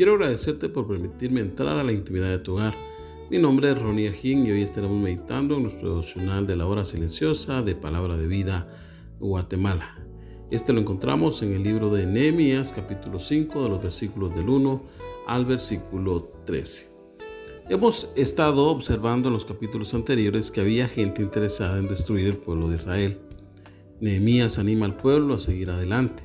Quiero agradecerte por permitirme entrar a la intimidad de tu hogar. Mi nombre es Ronnie Ajín y hoy estaremos meditando en nuestro devocional de la hora silenciosa de Palabra de Vida Guatemala. Este lo encontramos en el libro de Nehemías, capítulo 5, de los versículos del 1 al versículo 13. Hemos estado observando en los capítulos anteriores que había gente interesada en destruir el pueblo de Israel. Nehemías anima al pueblo a seguir adelante.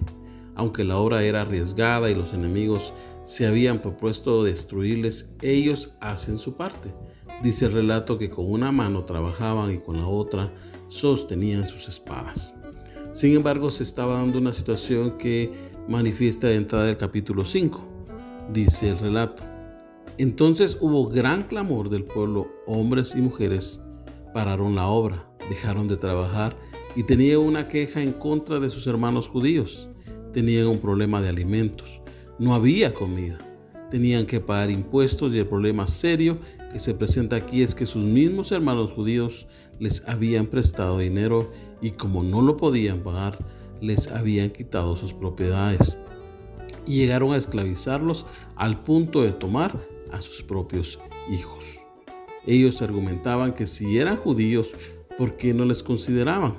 Aunque la obra era arriesgada y los enemigos se habían propuesto destruirles, ellos hacen su parte. Dice el relato que con una mano trabajaban y con la otra sostenían sus espadas. Sin embargo, se estaba dando una situación que manifiesta de entrada del capítulo 5. Dice el relato. Entonces hubo gran clamor del pueblo, hombres y mujeres pararon la obra, dejaron de trabajar y tenían una queja en contra de sus hermanos judíos. Tenían un problema de alimentos no había comida. Tenían que pagar impuestos y el problema serio que se presenta aquí es que sus mismos hermanos judíos les habían prestado dinero y como no lo podían pagar, les habían quitado sus propiedades y llegaron a esclavizarlos al punto de tomar a sus propios hijos. Ellos argumentaban que si eran judíos, ¿por qué no les consideraban?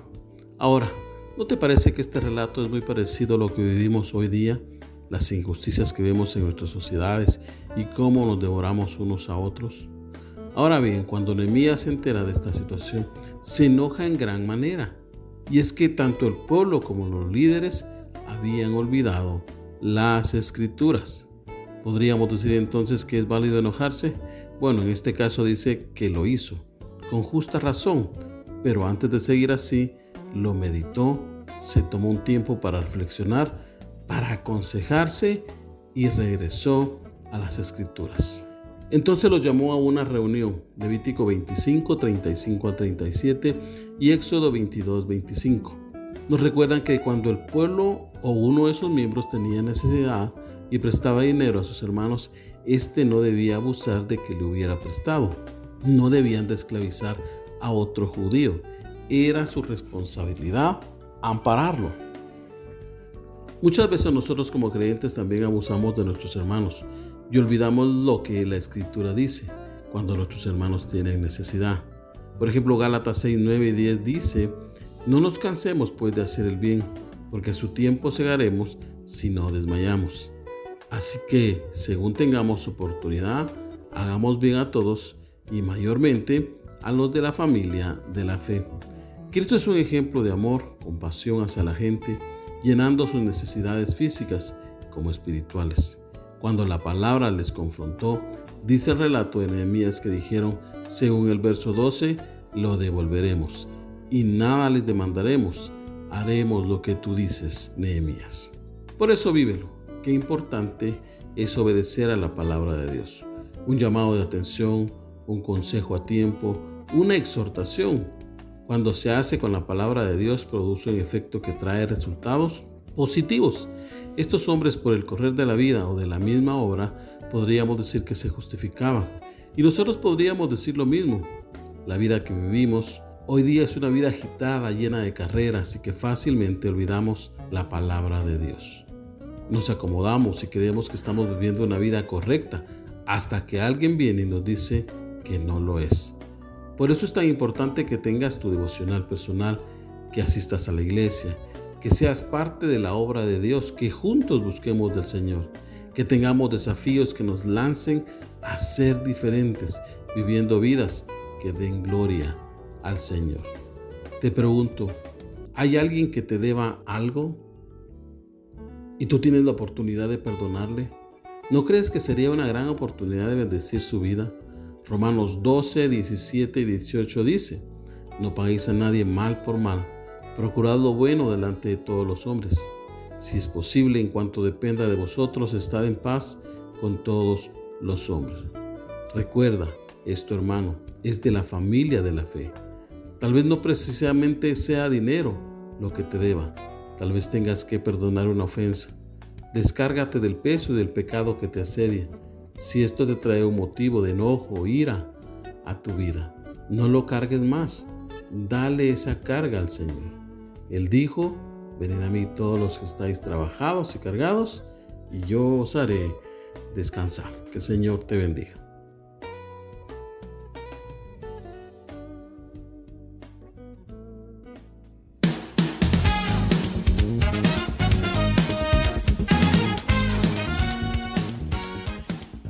Ahora, ¿no te parece que este relato es muy parecido a lo que vivimos hoy día? Las injusticias que vemos en nuestras sociedades y cómo nos devoramos unos a otros? Ahora bien, cuando Nehemías se entera de esta situación, se enoja en gran manera. Y es que tanto el pueblo como los líderes habían olvidado las escrituras. ¿Podríamos decir entonces que es válido enojarse? Bueno, en este caso dice que lo hizo, con justa razón, pero antes de seguir así, lo meditó, se tomó un tiempo para reflexionar para aconsejarse y regresó a las escrituras. Entonces los llamó a una reunión, Levítico 25, 35 al 37 y Éxodo 22, 25. Nos recuerdan que cuando el pueblo o uno de sus miembros tenía necesidad y prestaba dinero a sus hermanos, éste no debía abusar de que le hubiera prestado. No debían de esclavizar a otro judío. Era su responsabilidad ampararlo. Muchas veces nosotros como creyentes también abusamos de nuestros hermanos y olvidamos lo que la escritura dice cuando nuestros hermanos tienen necesidad. Por ejemplo, Gálatas 6, 9 y 10 dice, no nos cansemos pues de hacer el bien, porque a su tiempo segaremos si no desmayamos. Así que, según tengamos oportunidad, hagamos bien a todos y mayormente a los de la familia de la fe. Cristo es un ejemplo de amor, compasión hacia la gente, llenando sus necesidades físicas como espirituales. Cuando la palabra les confrontó, dice el relato de Nehemías que dijeron, según el verso 12, lo devolveremos y nada les demandaremos, haremos lo que tú dices, Nehemías. Por eso vívelo, qué importante es obedecer a la palabra de Dios. Un llamado de atención, un consejo a tiempo, una exhortación cuando se hace con la palabra de Dios, produce un efecto que trae resultados positivos. Estos hombres, por el correr de la vida o de la misma obra, podríamos decir que se justificaban. Y nosotros podríamos decir lo mismo. La vida que vivimos hoy día es una vida agitada, llena de carreras y que fácilmente olvidamos la palabra de Dios. Nos acomodamos y creemos que estamos viviendo una vida correcta hasta que alguien viene y nos dice que no lo es. Por eso es tan importante que tengas tu devocional personal, que asistas a la iglesia, que seas parte de la obra de Dios, que juntos busquemos del Señor, que tengamos desafíos que nos lancen a ser diferentes, viviendo vidas que den gloria al Señor. Te pregunto, ¿hay alguien que te deba algo? ¿Y tú tienes la oportunidad de perdonarle? ¿No crees que sería una gran oportunidad de bendecir su vida? Romanos 12, 17 y 18 dice, No paguéis a nadie mal por mal. Procurad lo bueno delante de todos los hombres. Si es posible, en cuanto dependa de vosotros, estad en paz con todos los hombres. Recuerda, esto hermano, es de la familia de la fe. Tal vez no precisamente sea dinero lo que te deba. Tal vez tengas que perdonar una ofensa. Descárgate del peso y del pecado que te asedia. Si esto te trae un motivo de enojo o ira a tu vida, no lo cargues más. Dale esa carga al Señor. Él dijo, venid a mí todos los que estáis trabajados y cargados, y yo os haré descansar. Que el Señor te bendiga.